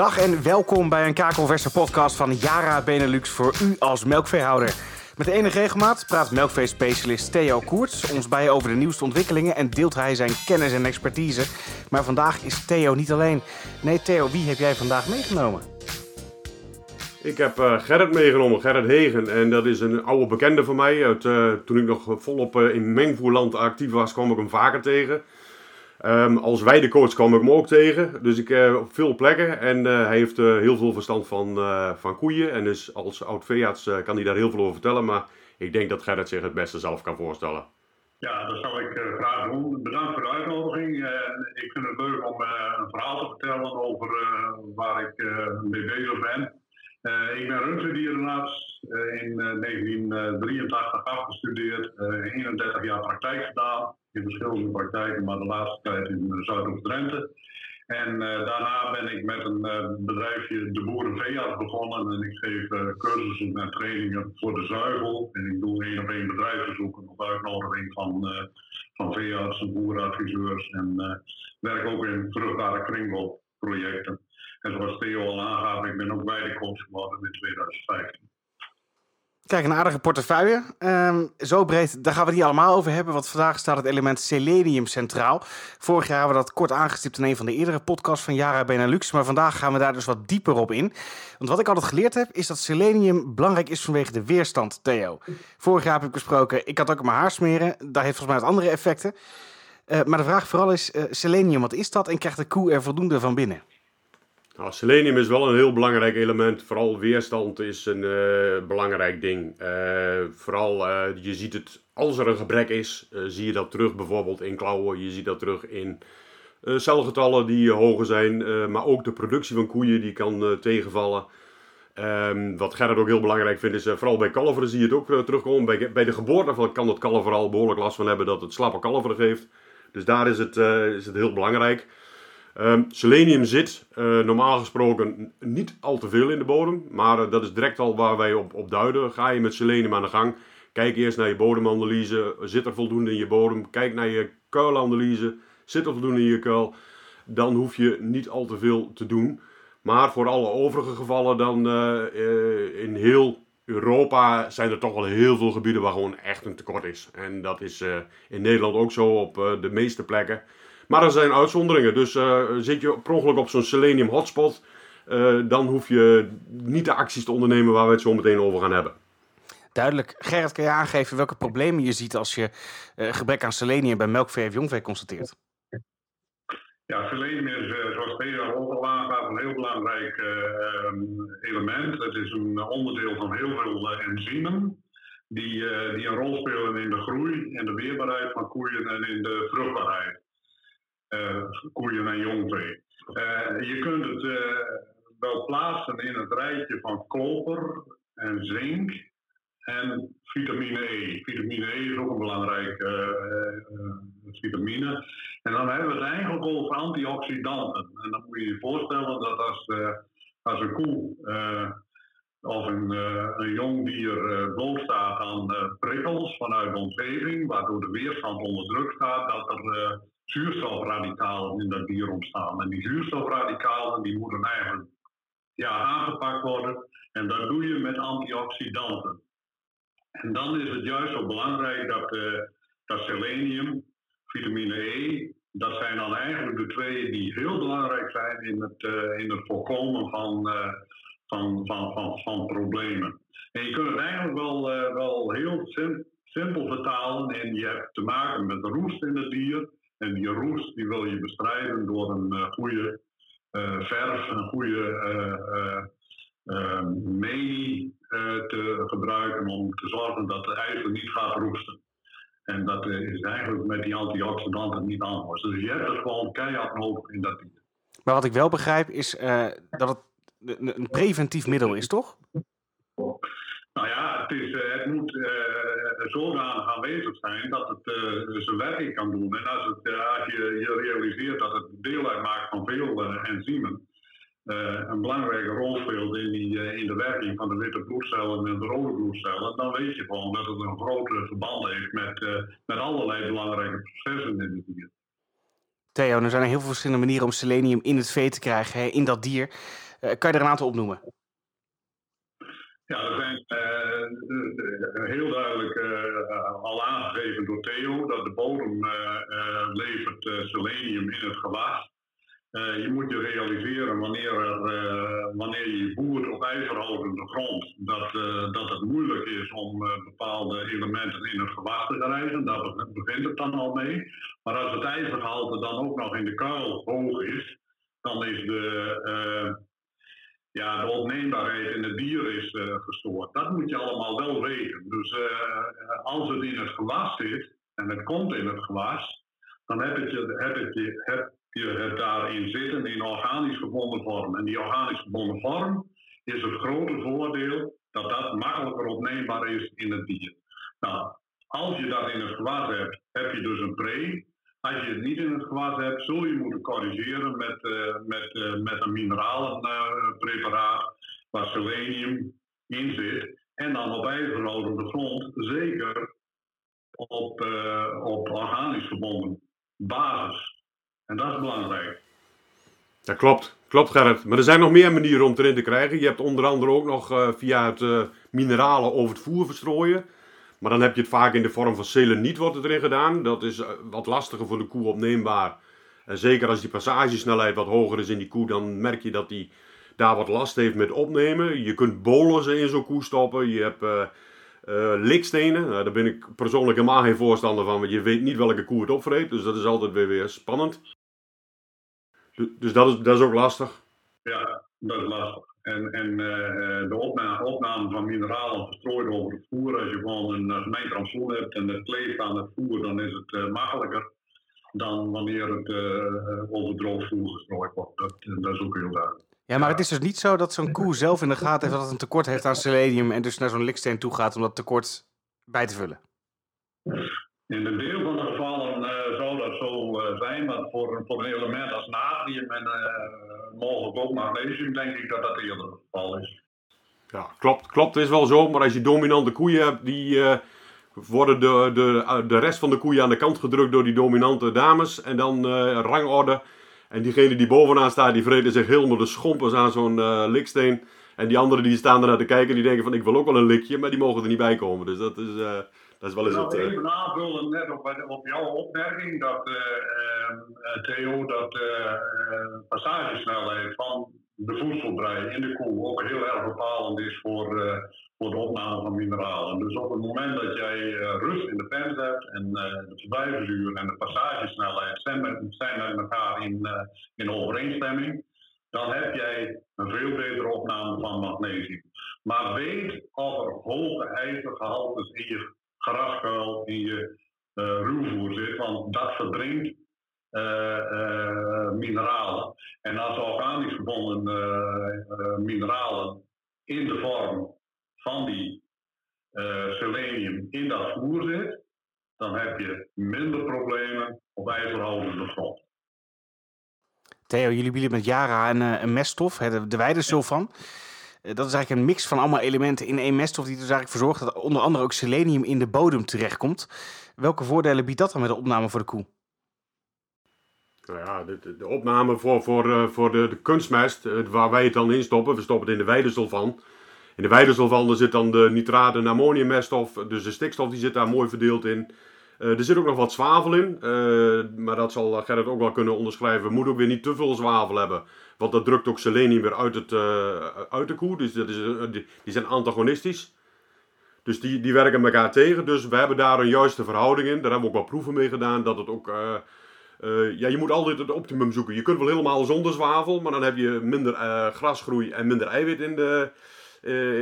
Dag en welkom bij een kakelverse podcast van Yara Benelux voor u als melkveehouder. Met enige regelmaat praat melkveespecialist Theo Koerts ons bij over de nieuwste ontwikkelingen en deelt hij zijn kennis en expertise. Maar vandaag is Theo niet alleen. Nee Theo, wie heb jij vandaag meegenomen? Ik heb uh, Gerrit meegenomen, Gerrit Hegen. En dat is een oude bekende van mij. Uh, toen ik nog volop uh, in mengvoerland actief was, kwam ik hem vaker tegen. Um, als weidecoach kwam ik hem ook tegen. Dus ik op veel plekken. En hij heeft heel veel verstand van, van koeien. En dus als oud veearts kan hij daar heel veel over vertellen. Maar ik denk dat Gerrit zich het beste zelf kan voorstellen. Ja, dat zou ik graag doen. Bedankt voor de uitnodiging. ik vind het leuk om een verhaal te vertellen over waar ik mee bezig ben. Uh, ik ben röntgendierenarts, uh, in uh, 1983 afgestudeerd, 31 jaar praktijk gedaan, in verschillende praktijken, maar de laatste tijd in Zuidoost-Drenthe. En daarna ben ik met een bedrijfje De Boerenveearts begonnen en ik geef cursussen en trainingen voor de zuivel. En ik doe één op één bedrijfsbezoeken op uitnodiging van, van veeartsen, boerenadviseurs en werk ook in vruchtbare kringloopprojecten. En zoals Theo al aangaf, ik ben ook bij de geworden in 2015. Kijk, een aardige portefeuille. Um, zo breed, daar gaan we het niet allemaal over hebben, want vandaag staat het element selenium centraal. Vorig jaar hebben we dat kort aangestipt in een van de eerdere podcasts van Yara Benelux, maar vandaag gaan we daar dus wat dieper op in. Want wat ik altijd geleerd heb, is dat selenium belangrijk is vanwege de weerstand, Theo. Vorig jaar heb ik besproken, ik had ook mijn haar smeren, daar heeft volgens mij wat andere effecten. Uh, maar de vraag vooral is, uh, selenium, wat is dat en krijgt de koe er voldoende van binnen? Nou, selenium is wel een heel belangrijk element. Vooral weerstand is een uh, belangrijk ding. Uh, vooral, uh, je ziet het, als er een gebrek is, zie je dat terug bijvoorbeeld in klauwen. Je ziet dat terug in celgetallen die hoger zijn. maar ook de productie van koeien die kan tegenvallen. Um, wat Gerrit ook heel belangrijk vindt is, vooral bij kalveren zie je het ook terugkomen. Bij, bij de geboorte kan het kalver vooral behoorlijk last van hebben dat het slappe kalveren geeft. Dus daar is het, is het heel belangrijk. Um, selenium zit uh, normaal gesproken niet al te veel in de bodem, maar uh, dat is direct al waar wij op, op duiden. Ga je met selenium aan de gang, kijk eerst naar je bodemanalyse, zit er voldoende in je bodem, kijk naar je kuilanalyse, zit er voldoende in je kuil, dan hoef je niet al te veel te doen. Maar voor alle overige gevallen dan uh, in heel Europa zijn er toch wel heel veel gebieden waar gewoon echt een tekort is. En dat is in Nederland ook zo op de meeste plekken. Maar er zijn uitzonderingen. Dus uh, zit je per ongeluk op zo'n selenium hotspot, uh, dan hoef je niet de acties te ondernemen waar we het zo meteen over gaan hebben. Duidelijk. Gerrit, kan je aangeven welke problemen je ziet als je uh, gebrek aan selenium bij melkvee of jongvee constateert? Ja, selenium is, zoals al aangaf, een heel belangrijk element. Het is een onderdeel van heel veel enzymen die, die een rol spelen in de groei en de weerbaarheid van koeien en in de vruchtbaarheid. Eh, koeien en jongvee. Eh, je kunt het eh, wel plaatsen in het rijtje van koper en zink en vitamine E. Vitamine E is ook een belangrijke vitamine. En dan hebben we het eigenlijk over antioxidanten. En dan moet je je voorstellen dat als, als een koe of een, een jong dier blootstaat aan prikkels vanuit de omgeving, waardoor de weerstand onder druk staat, dat er zuurstofradicalen in dat dier ontstaan. En die zuurstofradicalen die moeten eigenlijk ja, aangepakt worden. En dat doe je met antioxidanten. En dan is het juist zo belangrijk dat, uh, dat selenium, vitamine E, dat zijn dan eigenlijk de twee die heel belangrijk zijn in het, uh, in het voorkomen van, uh, van, van, van, van problemen. En je kunt het eigenlijk wel, wel heel sim simpel vertalen en je hebt te maken met roest in het dier. En die roest die wil je bestrijden door een uh, goede uh, verf, een goede uh, menie te gebruiken om te zorgen dat de ijzer niet gaat roesten. En dat is eigenlijk met die antioxidanten niet anders. Dus je hebt het gewoon keihard nodig in dat dier. Maar wat ik wel begrijp is dat het een preventief middel is, toch? Nou ja, het, is, het moet zodanig aanwezig zijn dat het uh, zijn werking kan doen. En als, het, je, realiseert dat het deel uitmaakt van veel uh, enzymen, een belangrijke rol speelt in, die, in de werking van de witte bloedcellen en de rode bloedcellen, dan weet je gewoon dat het een grote verband heeft met, met allerlei belangrijke processen in het dier. Theo, er zijn heel veel verschillende manieren om selenium in het vee te krijgen, hè, in dat dier. kan je er een aantal opnoemen? Ja, er zijn heel duidelijk al aangegeven door Theo dat de bodem levert selenium in het gewas. Je moet je realiseren wanneer, er, wanneer je boert op ijzerhogende grond, dat, dat het moeilijk is om bepaalde elementen in het gewacht te krijgen. Daar begint het dan al mee. Maar als het ijzergehalte dan ook nog in de kuil hoog is, dan is de, ja, de opneembaarheid in het dier is gestoord. Dat moet je allemaal wel weten. Dus als het in het gewas zit, en het komt in het gewas, dan heb je, heb je, heb, je daarin zitten in organisch gebonden vorm. En die organisch gebonden vorm is het grote voordeel dat dat makkelijker opneembaar is in het dier. Nou, als je dat in het gewas hebt, heb je dus een pre. Als je het niet in het gewas hebt, zul je moeten corrigeren met, uh, met, uh, met een mineralenpreparaat waar selenium in zit. En dan op ijzerhoudende grond, zeker op, op organisch gebonden basis. En dat is belangrijk. Dat klopt, klopt Gerrit. Maar er zijn nog meer manieren om het erin te krijgen. Je hebt onder andere ook nog via het mineralen over het voer verstrooien. Maar dan heb je het vaak in de vorm van seleniet wordt het erin gedaan. Dat is uh, wat lastiger voor de koe opneembaar. En zeker als die passagesnelheid wat hoger is in die koe, dan merk je dat die daar wat last heeft met opnemen. Je kunt bolussen in zo'n koe stoppen. Je hebt likstenen. Nou, daar ben ik persoonlijk helemaal geen voorstander van, want je weet niet welke koe het opvreet. Dus dat is altijd weer, weer spannend. Dus dat is, dat is ook lastig. Ja, dat is lastig. En, en uh, de opname, opname, van mineralen verstrooid over het voer, als je gewoon een gemeen hebt en het kleeft aan het voer, dan is het uh, makkelijker dan wanneer het uh, over droog voer gestrooid wordt. Dat, dat is ook heel duidelijk. Ja, maar het is dus niet zo dat zo'n koe zelf in de gaten heeft dat het een tekort heeft aan selenium en dus naar zo'n liksteen toe gaat om dat tekort bij te vullen. In een deel van de gevallen zou dat maar voor, voor een element als natrium en uh, mogelijk ook magnesium, denk ik dat dat eerder het geval is. Ja, klopt, klopt, is wel zo. Maar als je dominante koeien hebt, die uh, worden de, de, de rest van de koeien aan de kant gedrukt door die dominante dames. En dan rangorde. En diegene die bovenaan staat, die vreten zich helemaal de schompers aan zo'n liksteen. En die anderen die staan ernaar te kijken, die denken van ik wil ook wel een likje, maar die mogen er niet bij komen. Dus dat is, dat is wel eens nou, het... Even aanvullen net op, op jouw opmerking, dat uh, Theo, dat uh, passagesnelheid van de voedselbrei in de koe ook heel erg bepalend is voor, voor de opname van mineralen. Dus op het moment dat jij rust in de pens hebt en de verblijfsuur en de passagesnelheid zijn met, zijn met elkaar in, in overeenstemming, dan heb jij een veel betere opname van magnesium. Maar weet of er hoge ijzergehaltes in je graskuil in je uh, ruwvoer zit, want dat verdrinkt uh, uh, mineralen. En als organisch gebonden mineralen in de vorm van die selenium in dat voer zit, dan heb je minder problemen op ijzerhoudende grond. Theo, jullie bieden met Jara een, een meststof, de, de weidesulfan. Eh, dat is eigenlijk een mix van allemaal elementen in één meststof die er dus eigenlijk voor zorgt dat onder andere ook selenium in de bodem terechtkomt. Welke voordelen biedt dat dan met de opname voor de koe? Nou ja, de, de opname voor, voor, eh, voor de, de kunstmest, eh, waar wij het dan in stoppen, we stoppen het in de weidesulfan. In de weidesulfan zit dan de nitraat en ammoniummeststof, dus de stikstof die zit daar mooi verdeeld in. Uh, er zit ook nog wat zwavel in, uh, maar dat zal Gerrit ook wel kunnen onderschrijven. We moeten ook weer niet te veel zwavel hebben, want dat drukt ook selenium weer uit, het, uit de koe. Dus dat is, die, zijn antagonistisch. Dus die, die werken elkaar tegen. Dus we hebben daar een juiste verhouding in. Daar hebben we ook wel proeven mee gedaan. Dat het ook, ja, je moet altijd het optimum zoeken. Je kunt wel helemaal zonder zwavel, maar dan heb je minder grasgroei en minder eiwit in, de,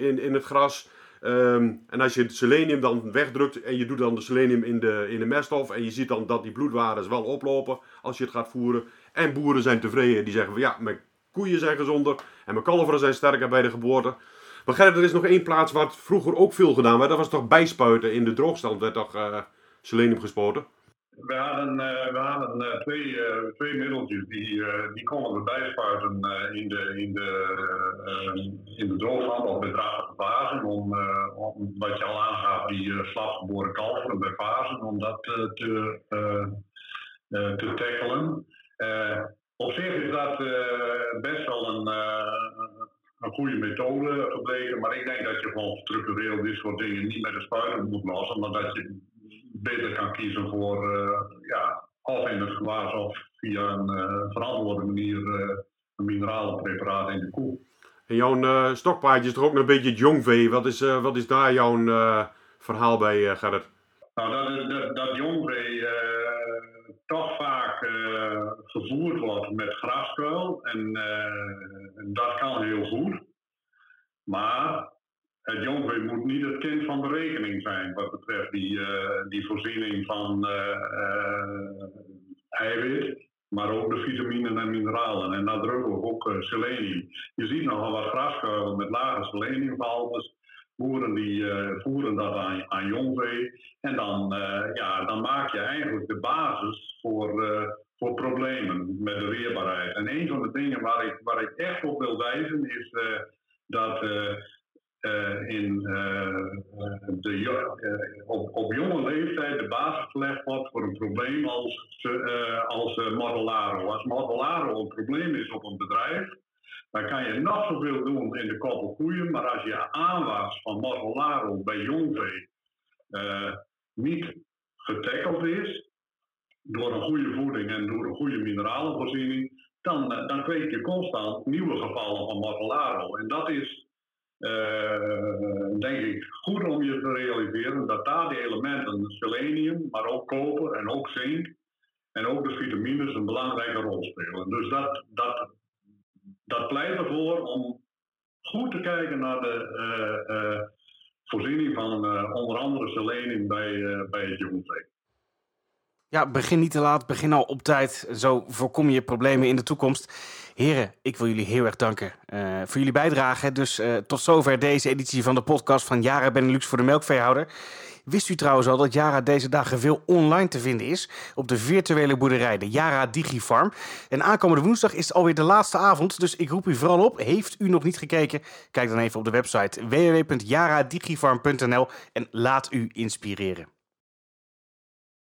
in, in het gras. Um, en als je het selenium dan wegdrukt en je doet dan de selenium in de, in de meststof en je ziet dan dat die bloedwaardes wel oplopen als je het gaat voeren. En boeren zijn tevreden, die zeggen van ja, mijn koeien zijn gezonder en mijn kalveren zijn sterker bij de geboorte. Maar Gerrit, er is nog één plaats waar het vroeger ook veel gedaan werd. Dat was toch bijspuiten in de droogstand, werd toch uh, selenium gespoten? We hadden, uh, we hadden uh, twee, uh, twee middeltjes die, die konden we bijspuiten in de, in de, in de droogland of bij dragende fasen. Om, om, wat je al aangaf, die slapgeboren kalveren bij fasen, om dat te, te tackelen. op zich is dat best wel een, een goede methode gebleken. Maar ik denk dat je gewoon structureel dit soort dingen niet met de spuiten moet lossen. Maar dat je beter kan kiezen voor, ja, of in het gewas of via een verantwoorde manier een mineralenpreparaat in de koe. En jouw stokpaardje is toch ook een beetje het jongvee. Wat is, wat is daar jouw verhaal bij, Gerrit? Nou, dat, dat, dat jongvee toch vaak uh, gevoerd wordt met graskuil. En uh, dat kan heel goed. Maar het jongvee moet niet het kind van de rekening zijn wat betreft die, uh, die voorziening van eiwit. Maar ook de vitaminen en mineralen. En nadrukkelijk ook selenium. Je ziet nogal wat graskuilen met lage seleniumgehaltes boeren die voeren dat aan, aan jongvee. En dan, ja, dan maak je eigenlijk de basis voor, voor problemen met de weerbaarheid. En een van de dingen waar ik, waar ik echt op wil wijzen is dat in, de, op, op jonge leeftijd de basis gelegd wordt voor een probleem als, als Modellaro. Als Modellaro een probleem is op een bedrijf, dan kan je nog zoveel doen in de koppelkoeien, maar als je aanwas van Morgellaro bij jongvee uh, niet getackeld is, door een goede voeding en door een goede mineralenvoorziening, dan, dan kweek je constant nieuwe gevallen van Morgellaro. En dat is, denk ik, goed om je te realiseren dat daar die elementen, selenium, maar ook koper en ook zink, en ook de vitamines een belangrijke rol spelen. Dus dat, dat dat pleit ervoor om goed te kijken naar de uh, uh, voorziening van onder andere selenium bij, bij het jongvee. Ja, begin niet te laat, begin al op tijd. Zo voorkom je problemen in de toekomst. Heren, ik wil jullie heel erg danken voor jullie bijdrage. Dus tot zover deze editie van de podcast van Jara Benelux voor de melkveehouder. Wist u trouwens al dat Jara deze dagen veel online te vinden is op de virtuele boerderij, de Jara Digifarm. En aankomende woensdag is alweer de laatste avond, dus ik roep u vooral op. Heeft u nog niet gekeken? Kijk dan even op de website www.jaradigifarm.nl en laat u inspireren.